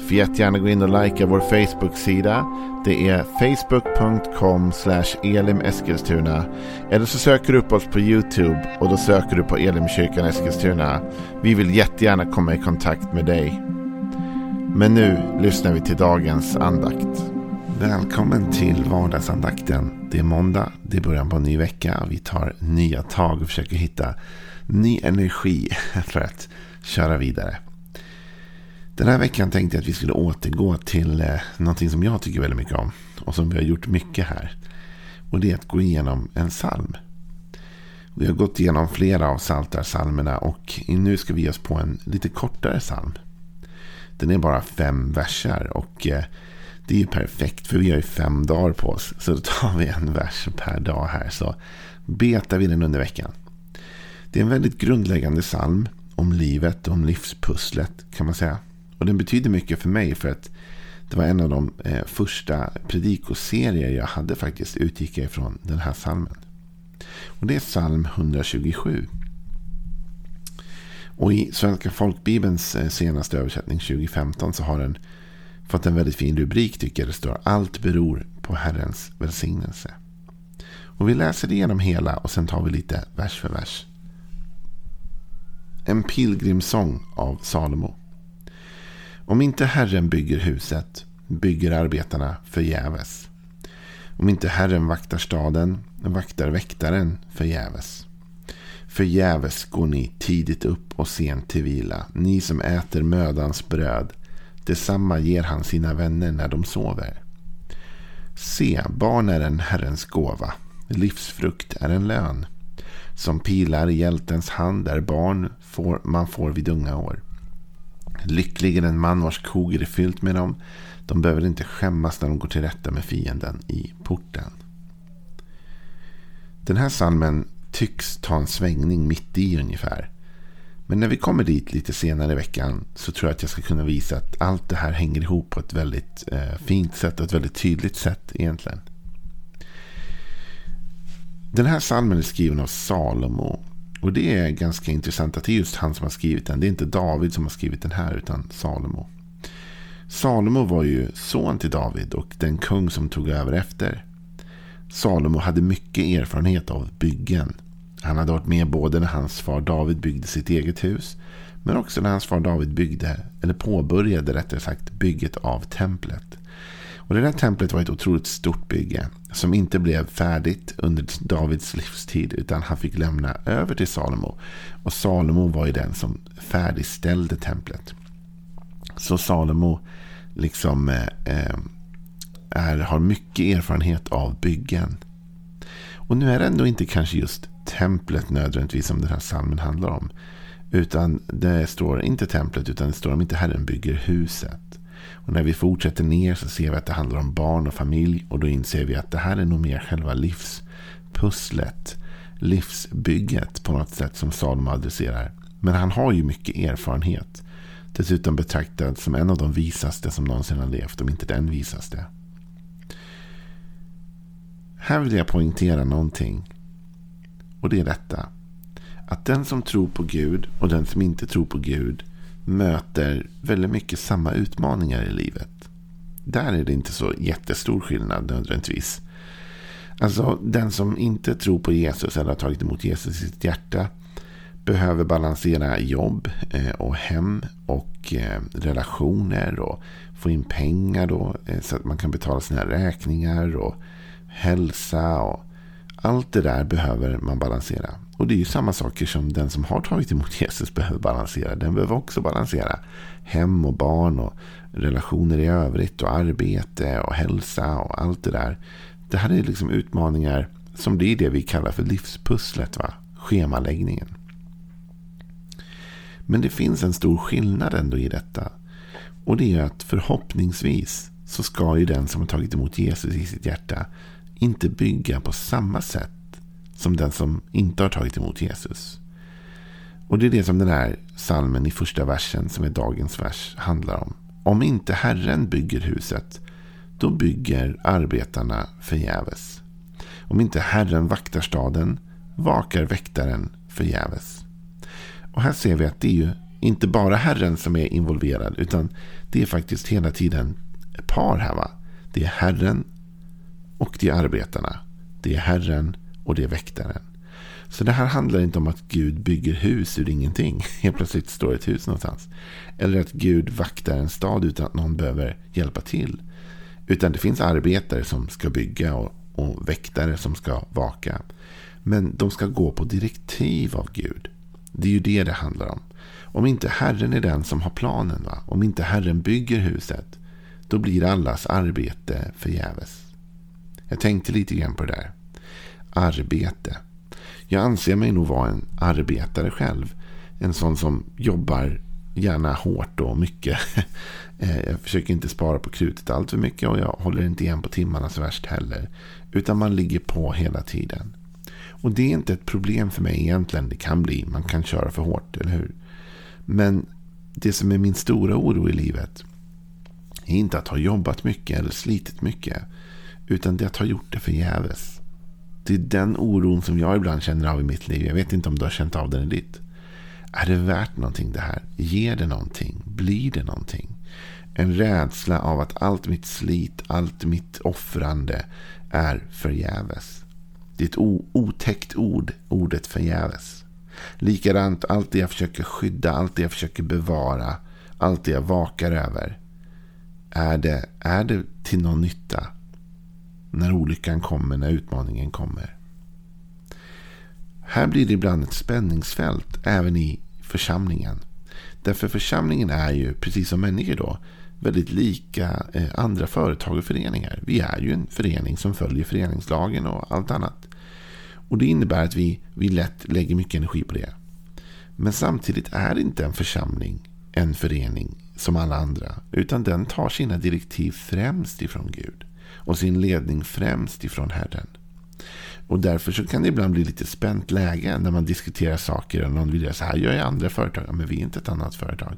Får jättegärna gå in och likea vår Facebook-sida. Det är facebook.com elimeskilstuna. Eller så söker du upp oss på YouTube och då söker du på Elimkyrkan Eskilstuna. Vi vill jättegärna komma i kontakt med dig. Men nu lyssnar vi till dagens andakt. Välkommen till vardagsandakten. Det är måndag, det är början på en ny vecka. Vi tar nya tag och försöker hitta ny energi för att köra vidare. Den här veckan tänkte jag att vi skulle återgå till eh, någonting som jag tycker väldigt mycket om. Och som vi har gjort mycket här. Och det är att gå igenom en psalm. Vi har gått igenom flera av saltarsalmerna och nu ska vi ge oss på en lite kortare psalm. Den är bara fem verser och eh, det är ju perfekt för vi har ju fem dagar på oss. Så då tar vi en vers per dag här så betar vi den under veckan. Det är en väldigt grundläggande psalm om livet, om livspusslet kan man säga. Och den betyder mycket för mig för att det var en av de eh, första predikoserier jag hade faktiskt utgick jag ifrån den här salmen. Och det är psalm 127. Och i Svenska folkbibelns eh, senaste översättning 2015 så har den fått en väldigt fin rubrik tycker jag. Det står allt beror på Herrens välsignelse. Och vi läser igenom hela och sen tar vi lite vers för vers. En pilgrimsång av Salomo. Om inte Herren bygger huset bygger arbetarna förgäves. Om inte Herren vaktar staden vaktar väktaren förgäves. Förgäves går ni tidigt upp och sent till vila, ni som äter mödans bröd. Detsamma ger han sina vänner när de sover. Se, barn är en Herrens gåva, livsfrukt är en lön. Som pilar i hjältens hand är barn får, man får vid unga år. Lycklig är den man vars koger är fyllt med dem. De behöver inte skämmas när de går till rätta med fienden i porten. Den här salmen tycks ta en svängning mitt i ungefär. Men när vi kommer dit lite senare i veckan så tror jag att jag ska kunna visa att allt det här hänger ihop på ett väldigt eh, fint sätt och ett väldigt tydligt sätt egentligen. Den här salmen är skriven av Salomo och det är ganska intressant att det är just han som har skrivit den. Det är inte David som har skrivit den här utan Salomo. Salomo var ju son till David och den kung som tog över efter. Salomo hade mycket erfarenhet av byggen. Han hade varit med både när hans far David byggde sitt eget hus. Men också när hans far David byggde, eller påbörjade rättare sagt, bygget av templet. Och det där templet var ett otroligt stort bygge som inte blev färdigt under Davids livstid utan han fick lämna över till Salomo. Och Salomo var ju den som färdigställde templet. Så Salomo liksom eh, eh, är, har mycket erfarenhet av byggen. Och nu är det ändå inte kanske just templet nödvändigtvis som den här salmen handlar om. Utan det står inte templet utan det står om inte Herren bygger huset. Och när vi fortsätter ner så ser vi att det handlar om barn och familj. Och då inser vi att det här är nog mer själva livspusslet. Livsbygget på något sätt som Salomo adresserar. Men han har ju mycket erfarenhet. Dessutom betraktad som en av de visaste som någonsin har levt. Om inte den visaste. Här vill jag poängtera någonting. Och det är detta. Att den som tror på Gud och den som inte tror på Gud möter väldigt mycket samma utmaningar i livet. Där är det inte så jättestor skillnad nödvändigtvis. Alltså den som inte tror på Jesus eller har tagit emot Jesus i sitt hjärta behöver balansera jobb eh, och hem och eh, relationer och få in pengar då, eh, så att man kan betala sina räkningar och hälsa och allt det där behöver man balansera. Och det är ju samma saker som den som har tagit emot Jesus behöver balansera. Den behöver också balansera hem och barn och relationer i övrigt och arbete och hälsa och allt det där. Det här är liksom utmaningar som blir det vi kallar för livspusslet. Va? Schemaläggningen. Men det finns en stor skillnad ändå i detta. Och det är att förhoppningsvis så ska ju den som har tagit emot Jesus i sitt hjärta inte bygga på samma sätt som den som inte har tagit emot Jesus. Och det är det som den här salmen i första versen, som är dagens vers, handlar om. Om inte Herren bygger huset, då bygger arbetarna förgäves. Om inte Herren vaktar staden, vakar väktaren förgäves. Och här ser vi att det är ju inte bara Herren som är involverad, utan det är faktiskt hela tiden ett par här. Va? Det är Herren och det är arbetarna. Det är Herren och det är väktaren. Så det här handlar inte om att Gud bygger hus ur ingenting. Helt plötsligt står ett hus någonstans. Eller att Gud vaktar en stad utan att någon behöver hjälpa till. Utan det finns arbetare som ska bygga och, och väktare som ska vaka. Men de ska gå på direktiv av Gud. Det är ju det det handlar om. Om inte Herren är den som har planen, va? om inte Herren bygger huset, då blir allas arbete förgäves. Jag tänkte lite grann på det där. Arbete. Jag anser mig nog vara en arbetare själv. En sån som jobbar gärna hårt och mycket. Eh, jag försöker inte spara på krutet allt för mycket och jag håller inte igen på timmarna så värst heller. Utan man ligger på hela tiden. Och det är inte ett problem för mig egentligen. Det kan bli. Man kan köra för hårt, eller hur? Men det som är min stora oro i livet är inte att ha jobbat mycket eller slitit mycket. Utan det att ha gjort det förgäves. Det är den oron som jag ibland känner av i mitt liv. Jag vet inte om du har känt av den i ditt. Är det värt någonting det här? Ger det någonting? Blir det någonting? En rädsla av att allt mitt slit, allt mitt offrande är förgäves. Det är ett otäckt ord, ordet förgäves. Likadant, allt det jag försöker skydda, allt det jag försöker bevara, allt det jag vakar över. Är det, är det till någon nytta? När olyckan kommer, när utmaningen kommer. Här blir det ibland ett spänningsfält även i församlingen. Därför församlingen är ju, precis som människor då, väldigt lika eh, andra företag och föreningar. Vi är ju en förening som följer föreningslagen och allt annat. Och Det innebär att vi, vi lätt lägger mycket energi på det. Men samtidigt är inte en församling en förening som alla andra. Utan den tar sina direktiv främst ifrån Gud. Och sin ledning främst ifrån Herren. Och därför så kan det ibland bli lite spänt läge när man diskuterar saker. Och någon vill göra så här gör jag andra företag. Men vi är inte ett annat företag.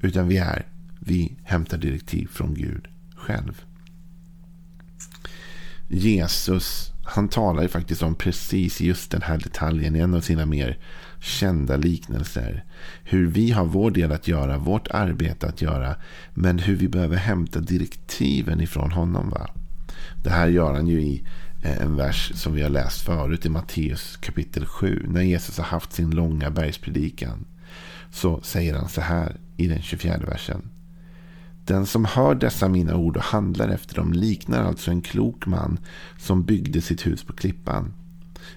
Utan vi är, vi hämtar direktiv från Gud själv. Jesus, han talar ju faktiskt om precis just den här detaljen i en av sina mer kända liknelser. Hur vi har vår del att göra, vårt arbete att göra. Men hur vi behöver hämta direktiven ifrån honom. Va? Det här gör han ju i eh, en vers som vi har läst förut i Matteus kapitel 7. När Jesus har haft sin långa bergspredikan. Så säger han så här i den 24 versen. Den som hör dessa mina ord och handlar efter dem liknar alltså en klok man som byggde sitt hus på klippan.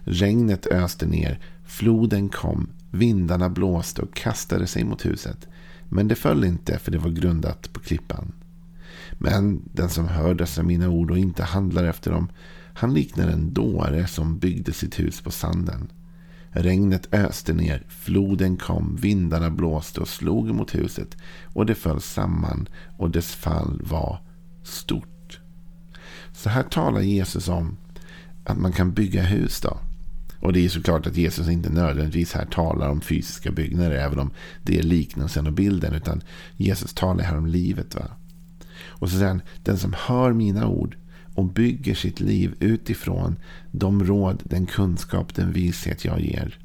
Regnet öste ner, floden kom, vindarna blåste och kastade sig mot huset. Men det föll inte för det var grundat på klippan. Men den som hör dessa mina ord och inte handlar efter dem, han liknar en dåre som byggde sitt hus på sanden. Regnet öste ner, floden kom, vindarna blåste och slog mot huset och det föll samman och dess fall var stort. Så här talar Jesus om att man kan bygga hus. då. Och det är såklart att Jesus inte nödvändigtvis här talar om fysiska byggnader, även om det är liknelsen och bilden, utan Jesus talar här om livet. va. Och så säger han, den som hör mina ord och bygger sitt liv utifrån de råd, den kunskap, den vishet jag ger.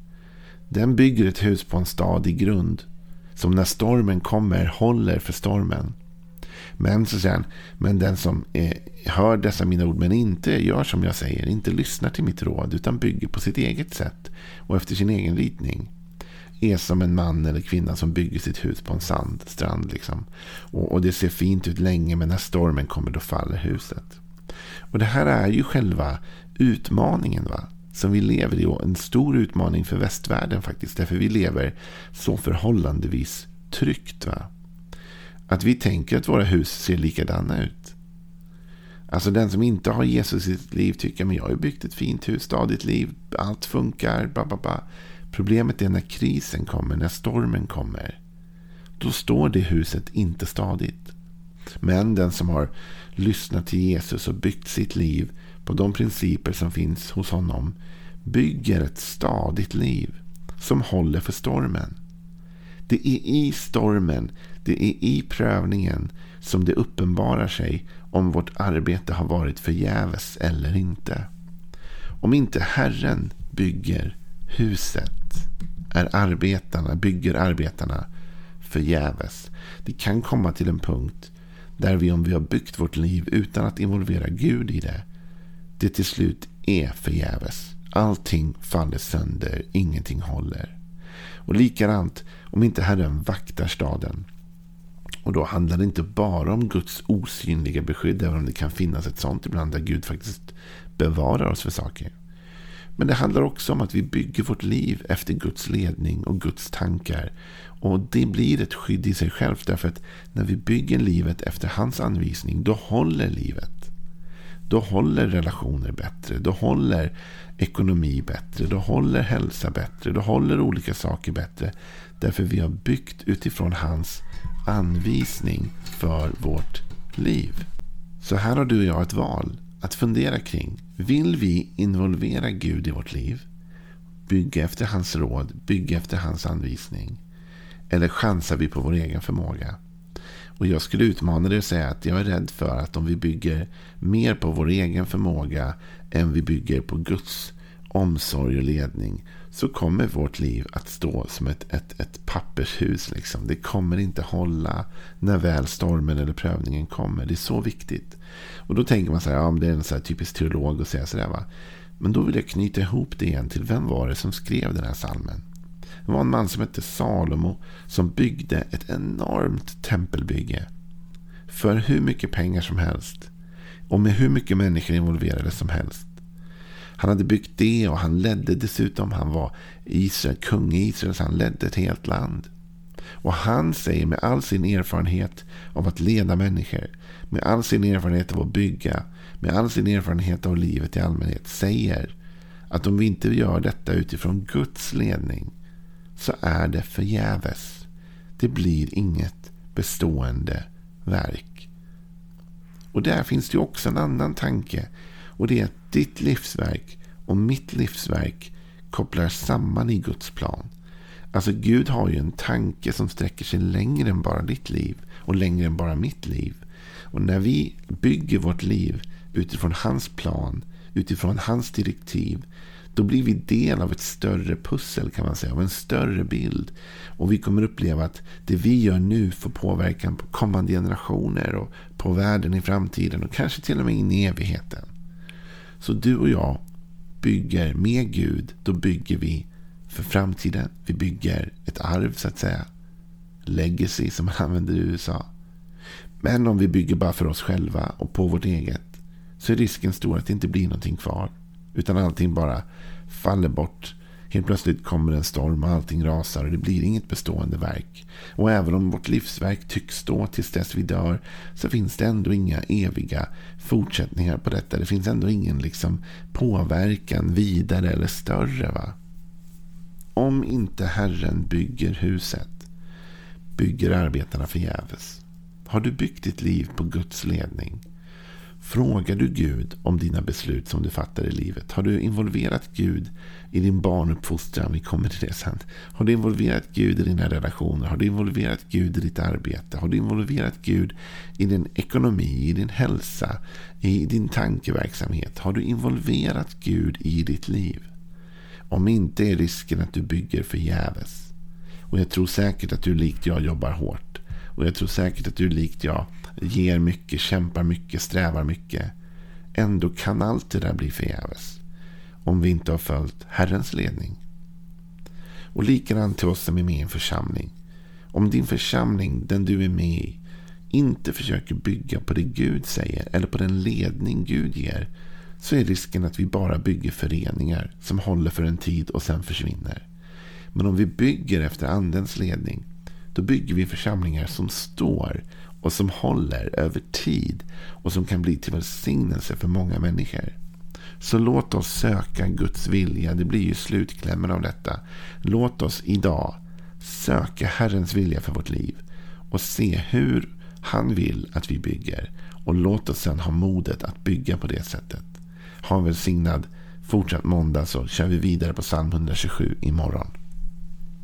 Den bygger ett hus på en stadig grund som när stormen kommer håller för stormen. Men så säger han, men den som är, hör dessa mina ord men inte gör som jag säger, inte lyssnar till mitt råd utan bygger på sitt eget sätt och efter sin egen ritning är som en man eller kvinna som bygger sitt hus på en sandstrand. Liksom. Och, och det ser fint ut länge men när stormen kommer då faller huset. Och det här är ju själva utmaningen va? som vi lever i. Och en stor utmaning för västvärlden faktiskt. Därför vi lever så förhållandevis tryggt. Va? Att vi tänker att våra hus ser likadana ut. Alltså den som inte har Jesus i sitt liv tycker att jag har byggt ett fint hus, stadigt liv, allt funkar. Ba, ba, ba. Problemet är när krisen kommer, när stormen kommer. Då står det huset inte stadigt. Men den som har lyssnat till Jesus och byggt sitt liv på de principer som finns hos honom bygger ett stadigt liv som håller för stormen. Det är i stormen, det är i prövningen som det uppenbarar sig om vårt arbete har varit förgäves eller inte. Om inte Herren bygger huset är arbetarna, bygger arbetarna förgäves. Det kan komma till en punkt där vi om vi har byggt vårt liv utan att involvera Gud i det, det till slut är förgäves. Allting faller sönder, ingenting håller. Och likadant om inte Herren vaktar staden. Och då handlar det inte bara om Guds osynliga beskydd, även om det kan finnas ett sånt ibland där Gud faktiskt bevarar oss för saker. Men det handlar också om att vi bygger vårt liv efter Guds ledning och Guds tankar. Och det blir ett skydd i sig självt. Därför att när vi bygger livet efter hans anvisning, då håller livet. Då håller relationer bättre. Då håller ekonomi bättre. Då håller hälsa bättre. Då håller olika saker bättre. Därför vi har byggt utifrån hans anvisning för vårt liv. Så här har du och jag ett val att fundera kring. Vill vi involvera Gud i vårt liv? Bygga efter hans råd, bygga efter hans anvisning. Eller chansar vi på vår egen förmåga? Och jag skulle utmana dig och säga att jag är rädd för att om vi bygger mer på vår egen förmåga än vi bygger på Guds omsorg och ledning så kommer vårt liv att stå som ett, ett, ett pappershus. Liksom. Det kommer inte hålla när väl stormen eller prövningen kommer. Det är så viktigt. Och då tänker man så här, ja, det är en så här typisk teolog att säga sådär. Va? Men då vill jag knyta ihop det igen till vem var det som skrev den här salmen? Det var en man som hette Salomo som byggde ett enormt tempelbygge. För hur mycket pengar som helst. Och med hur mycket människor involverade som helst. Han hade byggt det och han ledde dessutom. Han var Israel, kung i Israel, så han ledde ett helt land. Och han säger med all sin erfarenhet av att leda människor, med all sin erfarenhet av att bygga, med all sin erfarenhet av livet i allmänhet, säger att om vi inte gör detta utifrån Guds ledning så är det förgäves. Det blir inget bestående verk. Och där finns det också en annan tanke. Och det är att ditt livsverk och mitt livsverk kopplar samman i Guds plan. Alltså Gud har ju en tanke som sträcker sig längre än bara ditt liv och längre än bara mitt liv. Och när vi bygger vårt liv utifrån hans plan, utifrån hans direktiv, då blir vi del av ett större pussel kan man säga, av en större bild. Och vi kommer uppleva att det vi gör nu får påverkan på kommande generationer och på världen i framtiden och kanske till och med in i evigheten. Så du och jag bygger med Gud, då bygger vi för framtiden. Vi bygger ett arv så att säga. Legacy som man använder i USA. Men om vi bygger bara för oss själva och på vårt eget så är risken stor att det inte blir någonting kvar. Utan allting bara faller bort. Helt plötsligt kommer en storm och allting rasar och det blir inget bestående verk. Och även om vårt livsverk tycks stå tills dess vi dör så finns det ändå inga eviga fortsättningar på detta. Det finns ändå ingen liksom påverkan vidare eller större. va? Om inte Herren bygger huset bygger arbetarna förgäves. Har du byggt ditt liv på Guds ledning? Frågar du Gud om dina beslut som du fattar i livet? Har du involverat Gud i din barnuppfostran? Vi kommer till det sen. Har du involverat Gud i dina relationer? Har du involverat Gud i ditt arbete? Har du involverat Gud i din ekonomi, i din hälsa, i din tankeverksamhet? Har du involverat Gud i ditt liv? Om inte är risken att du bygger förgäves. Och jag tror säkert att du likt jag jobbar hårt. Och jag tror säkert att du likt jag ger mycket, kämpar mycket, strävar mycket. Ändå kan allt det där bli förgäves. Om vi inte har följt Herrens ledning. Och likadant till oss som är med i en församling. Om din församling, den du är med i, inte försöker bygga på det Gud säger eller på den ledning Gud ger så är risken att vi bara bygger föreningar som håller för en tid och sen försvinner. Men om vi bygger efter andens ledning då bygger vi församlingar som står och som håller över tid och som kan bli till välsignelse för många människor. Så låt oss söka Guds vilja. Det blir ju slutklämmen av detta. Låt oss idag söka Herrens vilja för vårt liv och se hur han vill att vi bygger. Och låt oss sedan ha modet att bygga på det sättet. Ha en välsignad fortsatt måndag så kör vi vidare på psalm 127 imorgon.